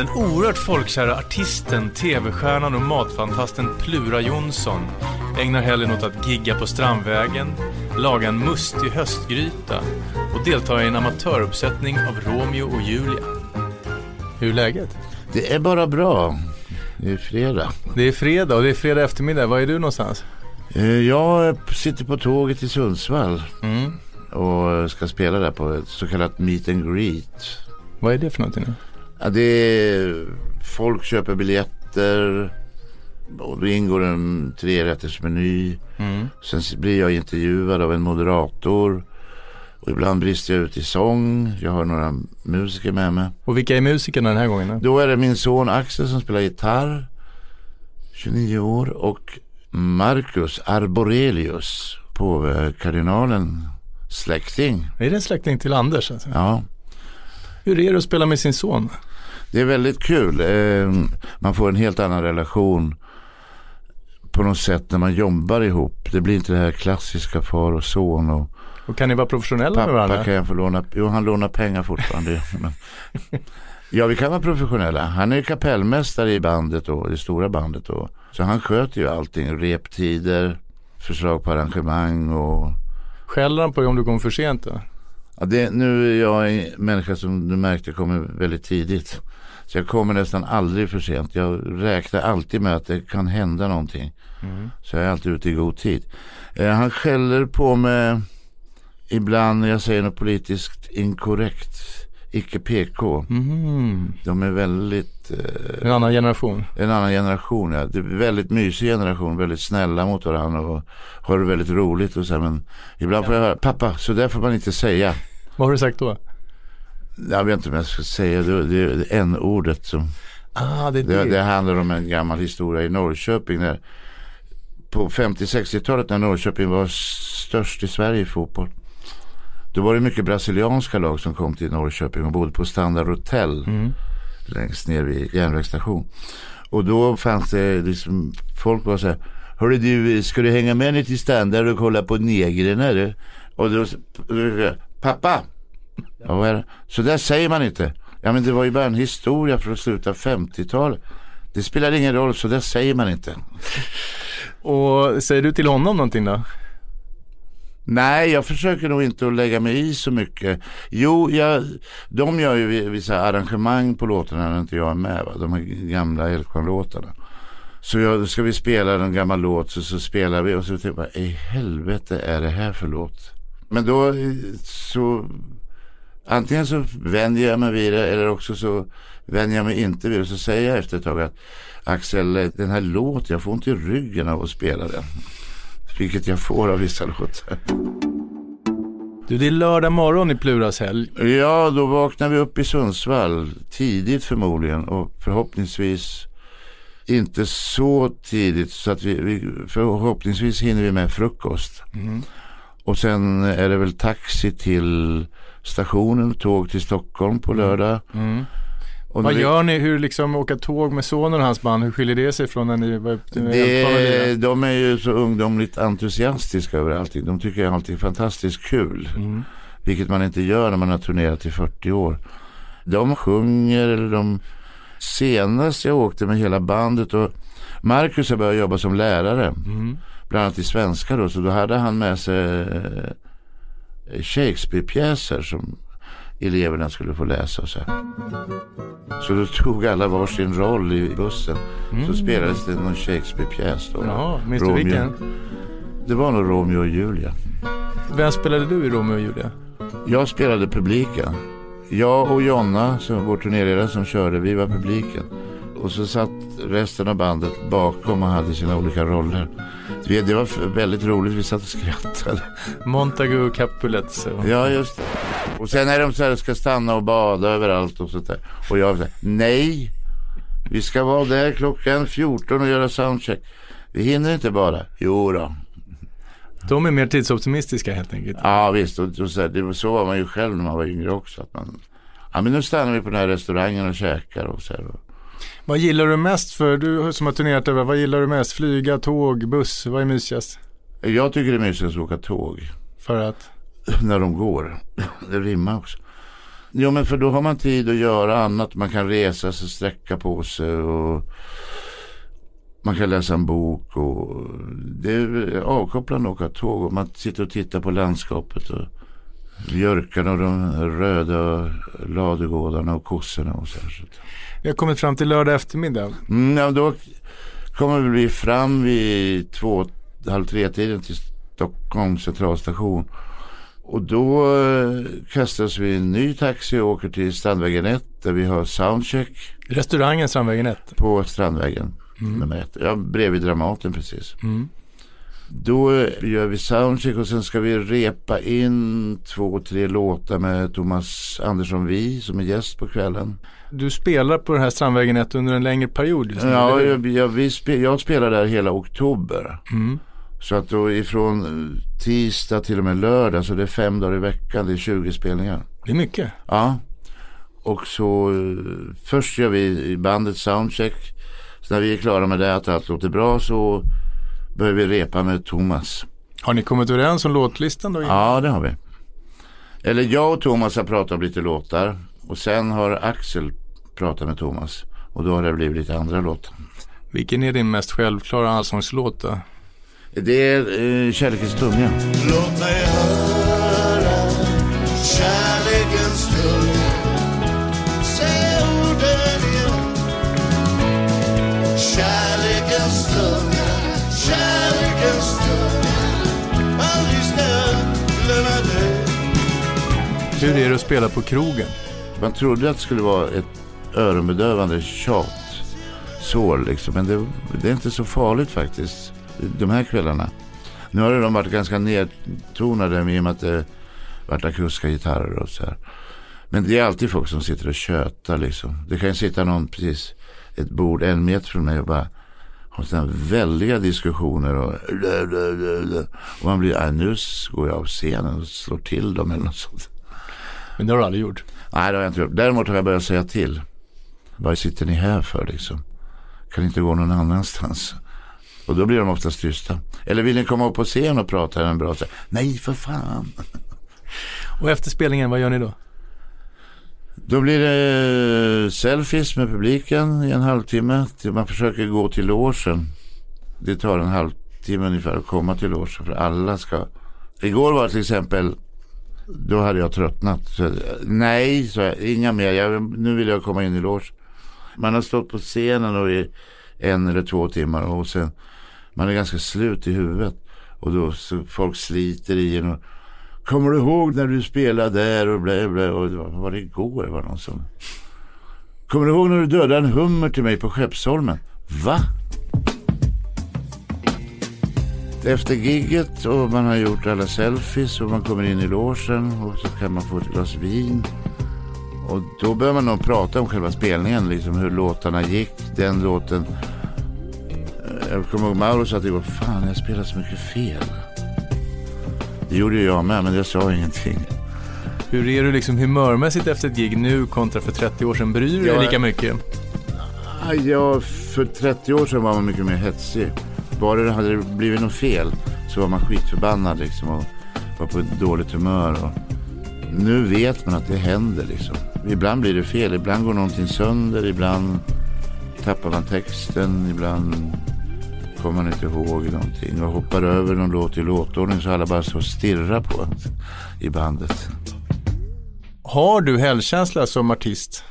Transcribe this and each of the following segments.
Den oerhört folkkära artisten, tv-stjärnan och matfantasten Plura Jonsson ägnar helgen åt att gigga på Strandvägen, laga en mustig höstgryta och delta i en amatöruppsättning av Romeo och Julia. Hur är läget? Det är bara bra. Det är fredag. Det är fredag och det är fredag eftermiddag. Var är du någonstans? Eh, Jag sitter på tåget i Sundsvall Mm. och ska spela där på ett så kallat meet and greet. Vad är det för någonting nu? Ja, det är, folk köper biljetter och då ingår en trerättersmeny. Mm. Sen blir jag intervjuad av en moderator. Och ibland brister jag ut i sång. Jag har några musiker med mig. Och vilka är musikerna den här gången? Då? Då är det min son Axel som spelar gitarr. 29 år. Och Marcus Arborelius. Påvekardinalen släkting. Är det en släkting till Anders? Alltså? Ja. Hur är det att spela med sin son? Det är väldigt kul. Eh, Man får en helt annan relation på något sätt när man jobbar ihop. Det blir inte det här klassiska far och son. Och Och kan ni vara professionella med pappa varandra? kan jag få låna. Jo, han lånar pengar fortfarande. men, ja, vi kan vara professionella. Han är ju kapellmästare i bandet och det stora bandet. Och, så han sköter ju allting. Reptider, förslag på arrangemang och Skäller han på dig om du kommer för sent då? Ja, det, nu är jag en människa som du märkte kommer väldigt tidigt. Så jag kommer nästan aldrig för sent. Jag räknar alltid med att det kan hända någonting. Så jag är alltid ute i god tid. Eh, han skäller på mig ibland när jag säger något politiskt inkorrekt. Icke PK. Mhm. De är väldigt, eh, En annan generation. en annan generation. Ja. Det är väldigt mysig generation. Väldigt snälla mot varandra och har det väldigt roligt. Och så men ibland får jag höra, pappa så där får man inte säga. Vad har du sagt då? Jag vet inte om jag ska säga det. Det är n-ordet som Ah, det är det, det handlar om en gammal historia i Norrköping. När, på 50-60-talet när Norrköping var störst i Sverige i fotboll. Då var det mycket brasilianska lag som kom till Norrköping och bodde på Standard Hotel. Längst ner vid järnvägsstation. Och då fanns det liksom, folk var så här. Hörru du, ska du hänga med ner till Standard och kolla på negrerna du? Och då, då pappa. Ja? Så där säger man inte. Ja men det var ju bara en historia från slutet av 50-talet. Det spelar ingen roll, så där säger man inte. Och säger du till honom någonting då? Nej, jag försöker nog inte att lägga mig i så mycket. Jo, jag, de gör ju vissa arrangemang på låtarna när inte jag är med. Va? De här gamla Älvsjön-låtarna. Så jag, ska vi spela en gammal låt så, så spelar vi och så tänker jag, i helvete är det här för låt? Men då eh, så antingen så vänjer jag mig vid det eller också så vänjer jag mig inte vid det. Så säger jag efter ett tag att Axel, den här låten, jag får ont i ryggen av att spela den. Vilket jag får av vissa låtar. Du, det är lördag morgon i Pluras helg. Ja, då vaknar vi upp i Sundsvall tidigt förmodligen och förhoppningsvis inte så tidigt så att vi, vi förhoppningsvis hinner vi med frukost. Och sen är det väl taxi till stationen, tåg till Stockholm på lördag. Och Vad gör ni? Hur liksom åka tåg med sonen och hans band? Hur skiljer det sig från när ni var det, de är ju så ungdomligt entusiastiska över allting. De tycker allting är fantastiskt kul. Vilket man inte gör när man har turnerat i 40 år. De sjunger eller de... Senast jag åkte med hela bandet och Marcus har börjat jobba som lärare. Bland annat i svenska då. Så då hade han med sig Shakespeare-pjäser som eleverna skulle få läsa och så. här. Så då tog alla varsin roll i bussen. Så spelades det någon Shakespeare-pjäs då. Jaha, minns du vilken? Det var nog Romeo och Julia. Vem spelade du i Romeo och Julia? Jag spelade publiken. Jag och Jonna, som vår turnéledare som körde, vi var publiken. Och så satt resten av bandet bakom och hade sina olika roller. Det var väldigt roligt, vi satt och skrattade. Montagu Capulets. och- Ja, just det. Och sen är de så här, ska stanna och bada överallt och sånt där. Och jag säger nej. Vi ska vara där klockan 14 och göra soundcheck. Vi hinner inte bara. Jo då. De är mer tidsoptimistiska helt enkelt. Ja visst, och, och så, här, det, så var man ju själv när man var yngre också. Att man, ja men nu stannar vi på den här restaurangen och käkar och så här. Vad gillar du mest för, du som har turnerat över, vad gillar du mest? Flyga, tåg, buss, vad är mysigast? Jag tycker det är mysigt att åka tåg. För att? När de går. Det rimmar också. Jo men för då har man tid att göra annat. Man kan resa sig, sträcka på sig och man kan läsa en bok och det är avkopplande att åka tåg och man sitter och tittar på landskapet och björkarna och de röda ladugårdarna och kossorna och så här. Vi har kommit fram till lördag eftermiddag. Mm, ja, då kommer vi fram vid två, halv tre tiden till Stockholms centralstation. Och då eh, kastas vi i en ny taxi och åker till Strandvägen 1 där vi har soundcheck. Restaurangen Strandvägen 1? På Strandvägen mm. nummer 1. Ja, bredvid Dramaten precis. Mm. Då gör vi soundcheck och sen ska vi repa in två, tre låtar med Thomas Andersson Vi som är gäst på kvällen. Du spelar på den här Strandvägen 1 under en längre period just nu? Ja, jag, jag, vi spe, jag spelar där hela oktober. Mm. Så att då ifrån tisdag till och med lördag så det är fem dagar i veckan, det är 20 spelningar. Det är mycket. Ja. Och så först gör vi bandet soundcheck. Så när vi är klara med det, att allt låter bra så börjar vi repa med Thomas. Har ni kommit överens om låtlistan då? Ja, det har vi. Eller jag och Thomas har pratat om lite låtar. Och sen har Axel pratat med Thomas. Och då har det blivit lite andra låtar. Vilken är din mest självklara allsångslåt då? Det är eh, Kärlekens tunga. Låt mig höra kärlekens tunga Hur är det att spela på krogen? Man trodde att det skulle vara ett öronbedövande tjat sår liksom. Men det, det är inte så farligt faktiskt de här kvällarna. Nu har de varit ganska nedtonade i och med att det varit akustiska gitarrer och så här. Men det är alltid folk som sitter och tjötar liksom. Det kan ju sitta någon precis ett bord en meter från mig och bara ha sådana väldiga diskussioner och, och man blir, äh, nu går jag av scenen och slår till dem eller något sånt. Men det har du aldrig gjort? Nej, det har jag inte gjort. Däremot har jag börjat säga till. Vad sitter ni här för liksom? Kan inte gå någon annanstans? Och då blir de oftast tysta. Eller vill ni komma upp på scen och prata en bra sätt? Nej, för fan. Och efter spelningen, vad gör ni då? Då blir det selfies med publiken i en halvtimme. Man försöker gå till låsen. Det tar en halvtimme ungefär att komma till låsen. För alla ska... Igår var till exempel... Då hade jag tröttnat. Så, nej, så jag, inga mer. Jag, nu vill jag komma in i loge. Man har stått på scenen och i en eller två timmar och sen man är ganska slut i huvudet. Och då så folk sliter i en och Kommer du ihåg när du spelade där och blä, blä och det var, var det igår var någon som Kommer du ihåg när du dödade en hummer till mig på Skeppsholmen? Va? Efter gigget och man har gjort alla selfies och man kommer in i låsen och så kan man få ett glas vin. Och då börjar man nog prata om själva spelningen, liksom hur låtarna gick. Den låten jag kommer ihåg Mauro sa att var fan jag spelar så mycket fel. Det gjorde jag med men jag sa ingenting. Hur är du liksom humörmässigt efter ett gig nu kontra för 30 år sedan? Bryr du dig lika mycket? Ja, för 30 år sedan var man mycket mer hetsig. Bara det hade blivit något fel så var man skitförbannad liksom och var på ett dåligt humör. Och nu vet man att det händer liksom. Ibland blir det fel, ibland går någonting sönder, ibland tappar man texten, ibland kommer man inte ihåg någonting och hoppar över någon låt i låtordning så alla bara och stirrar på i bandet. Har du helgkänsla som artist?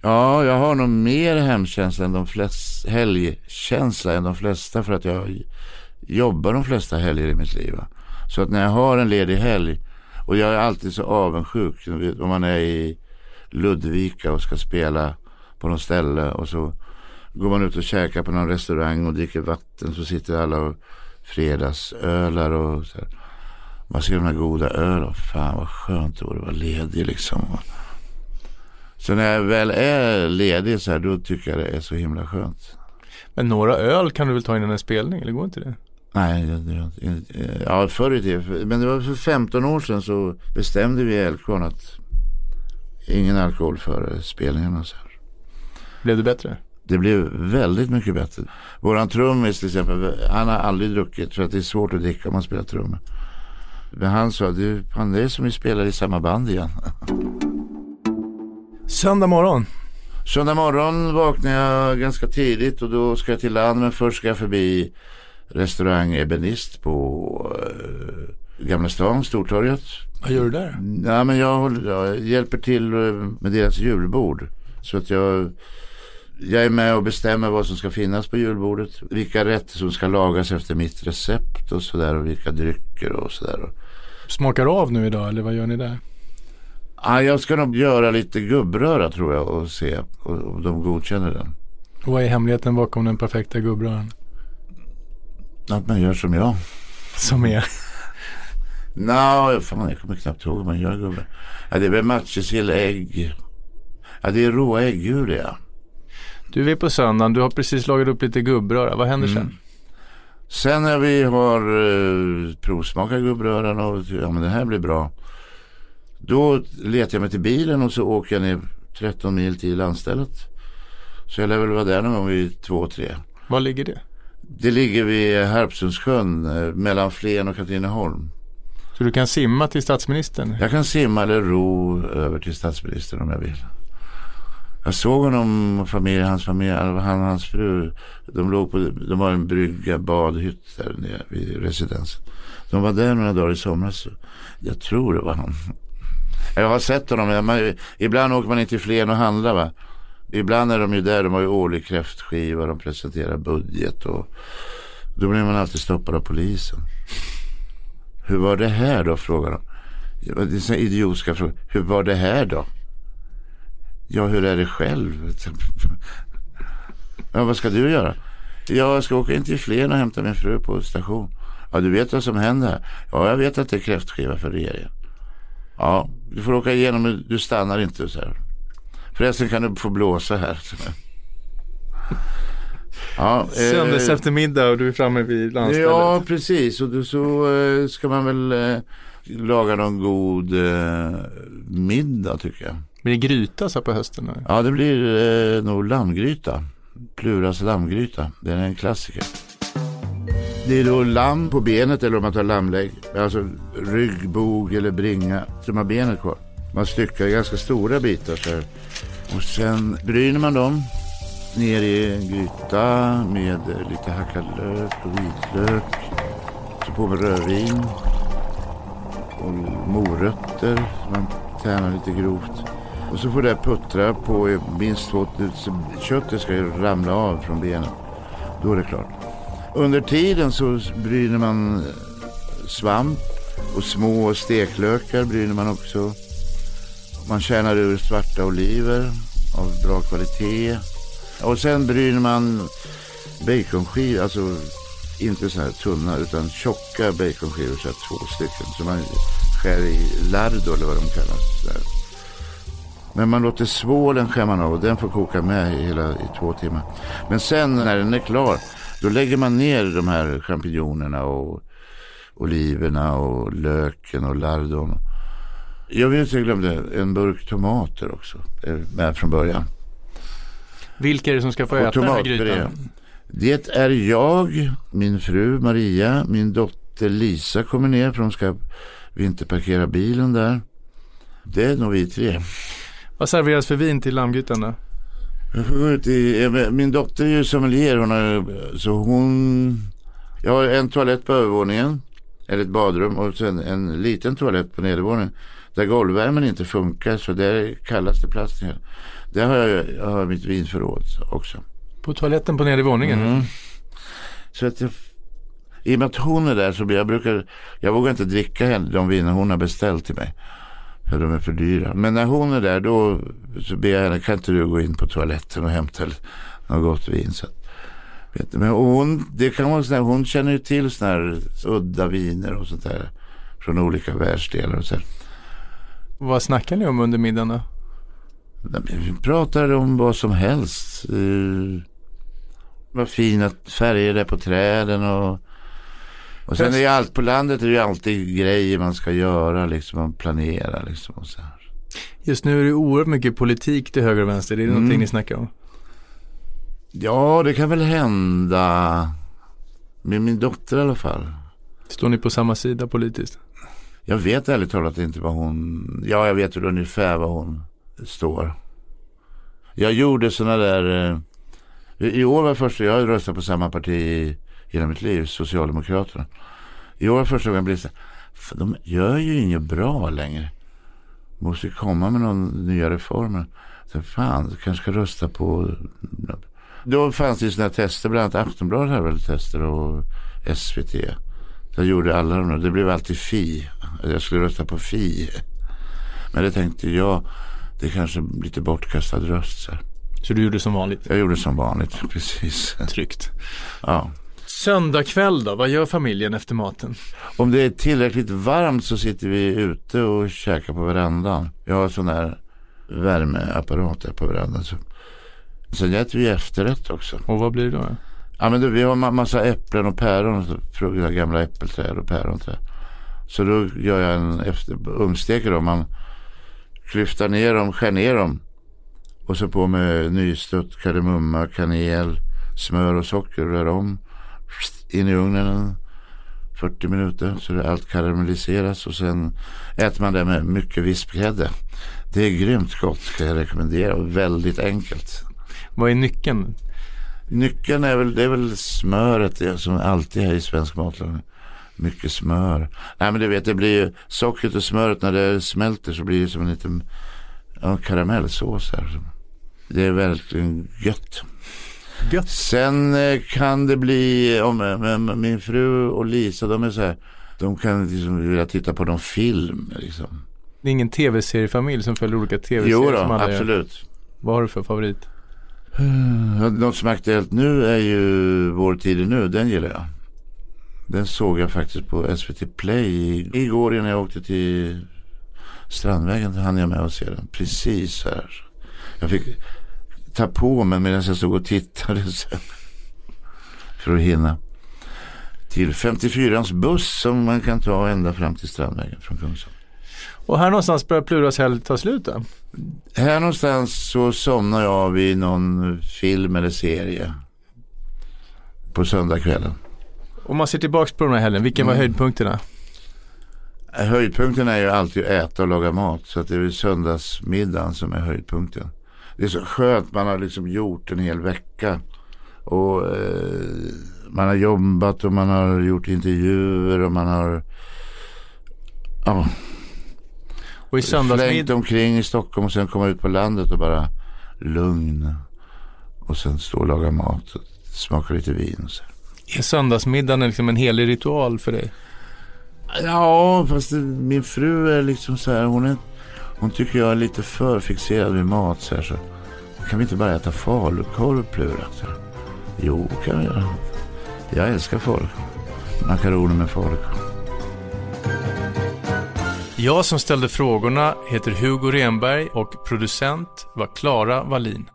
Ja, jag har nog mer hemkänsla än de flesta, helgkänsla än de flesta för att jag jobbar de flesta helger i mitt liv. Så att när jag har en ledig helg och jag är alltid så avundsjuk om man är i Ludvika och ska spela på något ställe och så Går man ut och käkar på någon restaurang och dricker vatten så sitter alla och fredagsölar och så här. Man ser de här goda öl fan vad skönt det vore att vara ledig liksom. Så när jag väl är ledig så här då tycker jag det är så himla skönt. Men några öl kan du väl ta innan en spelning eller går inte det? Nej, det, det, ja förr i tiden. Men det var för 15 år sedan så bestämde vi i Älvkvarn att ingen alkohol före spelningarna. Så här. Blev det bättre? Det blev väldigt mycket bättre. Våran trummis till exempel, han har aldrig druckit för att det är svårt att dricka om man spelar trummor. Men han sa, du, det är som vi spelar i samma band igen. Söndag morgon. Söndag morgon vaknar jag ganska tidigt och då ska jag till land men först ska jag förbi restaurang Ebenist på eh, Gamla stan, Stortorget. Vad gör du där? Ja, men jag, håller, jag hjälper till eh, med deras julbord. Så att jag, jag är med och bestämmer vad som ska finnas på julbordet. Vilka rätter som ska lagas efter mitt recept och sådär. Och vilka drycker och sådär. Smakar av nu idag eller vad gör ni där? Ja, jag ska nog göra lite gubbröra tror jag och se om de godkänner den. Och vad är hemligheten bakom den perfekta gubbröran? Att man gör som jag. Som är? Nå, fan jag kommer knappt ihåg hur man gör gubbe. Ja, det är väl matjessill, ägg. Ja, det är råa äggur det ja. Du är på söndagen, du har precis lagat upp lite gubbröra. Vad händer sen? Sen när vi har eh, provsmakat gubbröran och ja men det här blir bra. Då letar jag mig till bilen och så åker jag ner 13 mil till landstället. Så jag lär väl vara där någon gång vid två, tre. Var ligger det? Det ligger vid Harpsundssjön eh, mellan Flen och Katrineholm. Så du kan simma till statsministern? Jag kan simma eller ro över till statsministern om jag vill. Jag såg honom och familj, hans familj, han och hans fru. De låg på, de har en brygga, badhytt där nere vid residensen. De var där några dagar i somras. Jag tror det var han. Jag har sett honom. Man, ibland åker man in till Flen och handlar va. Ibland är de ju där. De har ju årlig kräftskiva. De presenterar budget. Och då blir man alltid stoppad av polisen. Hur var det här då? frågar de. Det är så idiotiska frågor. Hur var det här då? Ja, hur är det själv? Ja, vad ska du göra? Jag ska åka in till Flen och hämta min fru på station. Ja, du vet vad som händer här? Ja, jag vet att det är kräftskiva för regeringen. Ja, du får åka igenom, du stannar inte så här. Förresten kan du få blåsa här. Ja, eh, Söndags eftermiddag och du är framme vid landstället. Ja, precis. Och då så eh, ska man väl eh, laga någon god eh, middag tycker jag. Blir det gryta så på hösten? Eller? Ja, det blir eh, nog lammgryta. Pluras lammgryta. Det är en klassiker. Det är då lamm på benet eller om man tar lammlägg. Alltså ryggbog eller bringa som har benet kvar. Man styckar ganska stora bitar så här. Och sen bryner man dem ner i en gryta med lite hackad lök och vitlök. Så på med rödvin och morötter som man tärnar lite grovt. Och så får det puttra på minst två... Köttet ska ju ramla av från benen. Då är det klart. Under tiden så bryner man svamp och små steklökar bryner man också. Man kärnar ur svarta oliver av bra kvalitet. Och sen bryner man baconskivor, alltså inte så här tunna utan tjocka baconskivor, så här två stycken. Så man skär i lardo eller vad de kallas. Där. Men man låter svålen skämma av och den får koka med hela i två timmar. Men sen när den är klar då lägger man ner de här champinjonerna och oliverna och löken och lardon. Jag vet att jag glömde en burk tomater också med från början. Vilka är det som ska få äta den här grytan? Det är jag, min fru Maria, min dotter Lisa kommer ner för de ska vinterparkera bilen där. Det är nog vi tre. Vad serveras för vin till lammgrytan då? Min dotter är ju sommelier. Hon har, så hon... Jag har en toalett på övervåningen. Eller ett badrum och sen en liten toalett på nedervåningen. Där golvvärmen inte funkar så där kallas det plats ner. Där har jag, jag har mitt vinförråd också. På toaletten på nedervåningen? Mm. Så att jag, I och med att hon är där så blir jag brukar, jag vågar inte dricka de viner hon har beställt till mig. För de är för dyra. Men när hon är där då så ber jag henne, kan inte du gå in på toaletten och hämta något gott vin? Så, vet du, men hon, det kan vara sådär, hon känner ju till sådana här udda viner och sånt där. Från olika världsdelar och så. Vad snackar ni om under middagen då? Vi pratar om vad som helst. Uh, vad fina färger det är på träden och och sen är ju allt på landet är det ju alltid grejer man ska göra liksom. Man planerar liksom och så här. Just nu är det oerhört mycket politik till höger och vänster. Är det mm. någonting ni snackar om? Ja, det kan väl hända. Med min dotter i alla fall. Står ni på samma sida politiskt? Jag vet ärligt talat inte vad hon... Ja, jag vet ungefär vad hon står. Jag gjorde sådana där... Eh, I år var första... Jag röstat på samma parti hela mitt liv, Socialdemokraterna. I år första gången blev så här, de gör ju inget bra längre. Måste komma med några nya reformer. Så fan, du kanske ska rösta på... Då fanns det ju sådana tester, bland annat Aftonbladet hade väl tester och SVT. Jag gjorde alla de där. Det blev alltid Fi. Jag skulle rösta på Fi. Men det tänkte jag, det är kanske lite bortkastad röst. Så, så du gjorde som vanligt? Jag gjorde som vanligt, precis. Tryggt. Ja. Söndag kväll då, vad gör familjen efter maten? Om det är tillräckligt varmt så sitter vi ute och käkar på verandan. Jag har sån här värmeapparat där på verandan. Sen äter vi efterrätt också. Och vad blir det då? Ja, men då, vi har massa äpplen och päron. Gamla äppelträd och päronträd. Så då gör jag en efter, ugnssteker dem. Man klyftar ner dem, skär ner dem. Och så på med nystött kardemumma, kanel, smör och socker. Rör om. In i ugnen 40 minuter så det allt karamelliseras. Och sen äter man det med mycket vispgrädde. Det är grymt gott ska jag rekommendera och väldigt enkelt. Vad är nyckeln? Nyckeln är väl, det är väl smöret det som alltid är i svensk matlagning. Mycket smör. Nej men du vet det blir ju sockret och smöret när det smälter så blir det som en liten ja, karamellsås här. Det är verkligen gött. Gött. Sen eh, kan det bli, om min fru och Lisa de är så här, de kan liksom vilja titta på någon film liksom. Det är ingen tv-seriefamilj som följer olika tv-serier? Jo då, absolut. Gör. Vad har du för favorit? Något som är aktuellt nu är ju Vår tid nu. Den gillar jag. Den såg jag faktiskt på SVT Play igår innan jag åkte till Strandvägen. hann jag med att se den. Precis här. Jag fick ta på mig medan jag stod och tittade. För att hinna. Till 54ans buss som man kan ta ända fram till Strandvägen från Kungsholm. Och här någonstans börjar Pluras helg ta slut då? Här någonstans så somnar jag vid någon film eller serie. På söndagskvällen. Om man ser tillbaka på den här helgen, vilka var mm. höjdpunkterna? Höjdpunkten är ju alltid att äta och laga mat. Så att det är söndagsmiddagen som är höjdpunkten. Det är så skönt, man har liksom gjort en hel vecka. Och eh, man har jobbat och man har gjort intervjuer och man har... Ja, och i Flängt omkring i Stockholm och sen komma ut på landet och bara lugn. Och sen stå och laga mat och smaka lite vin. Och så. Är söndagsmiddagen liksom en helig ritual för dig? Ja, fast det, min fru är liksom så här. Hon, är, hon tycker jag är lite för fixerad vid mat. Så här, så kan vi inte bara äta falukorv Plura? Jo, kan vi göra. Jag älskar falukorv. Makaroner med falukorv. Jag som ställde frågorna heter Hugo Renberg och producent var Klara Wallin.